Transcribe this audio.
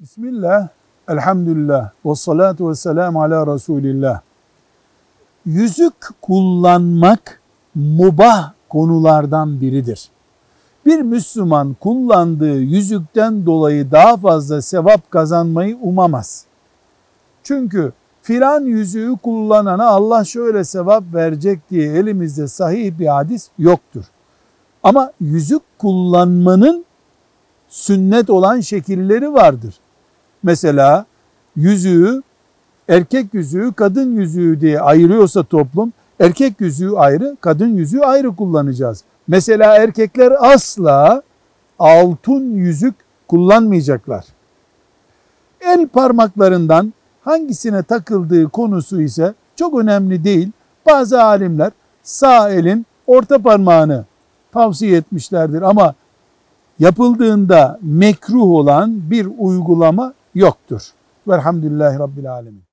Bismillah, elhamdülillah, ve salatu ve selamu ala Resulillah. Yüzük kullanmak mubah konulardan biridir. Bir Müslüman kullandığı yüzükten dolayı daha fazla sevap kazanmayı umamaz. Çünkü filan yüzüğü kullanana Allah şöyle sevap verecek diye elimizde sahih bir hadis yoktur. Ama yüzük kullanmanın sünnet olan şekilleri vardır. Mesela yüzüğü erkek yüzüğü kadın yüzüğü diye ayırıyorsa toplum erkek yüzüğü ayrı kadın yüzüğü ayrı kullanacağız. Mesela erkekler asla altın yüzük kullanmayacaklar. El parmaklarından hangisine takıldığı konusu ise çok önemli değil. Bazı alimler sağ elin orta parmağını tavsiye etmişlerdir ama yapıldığında mekruh olan bir uygulama yoktur. Velhamdülillahi Rabbil Alemin.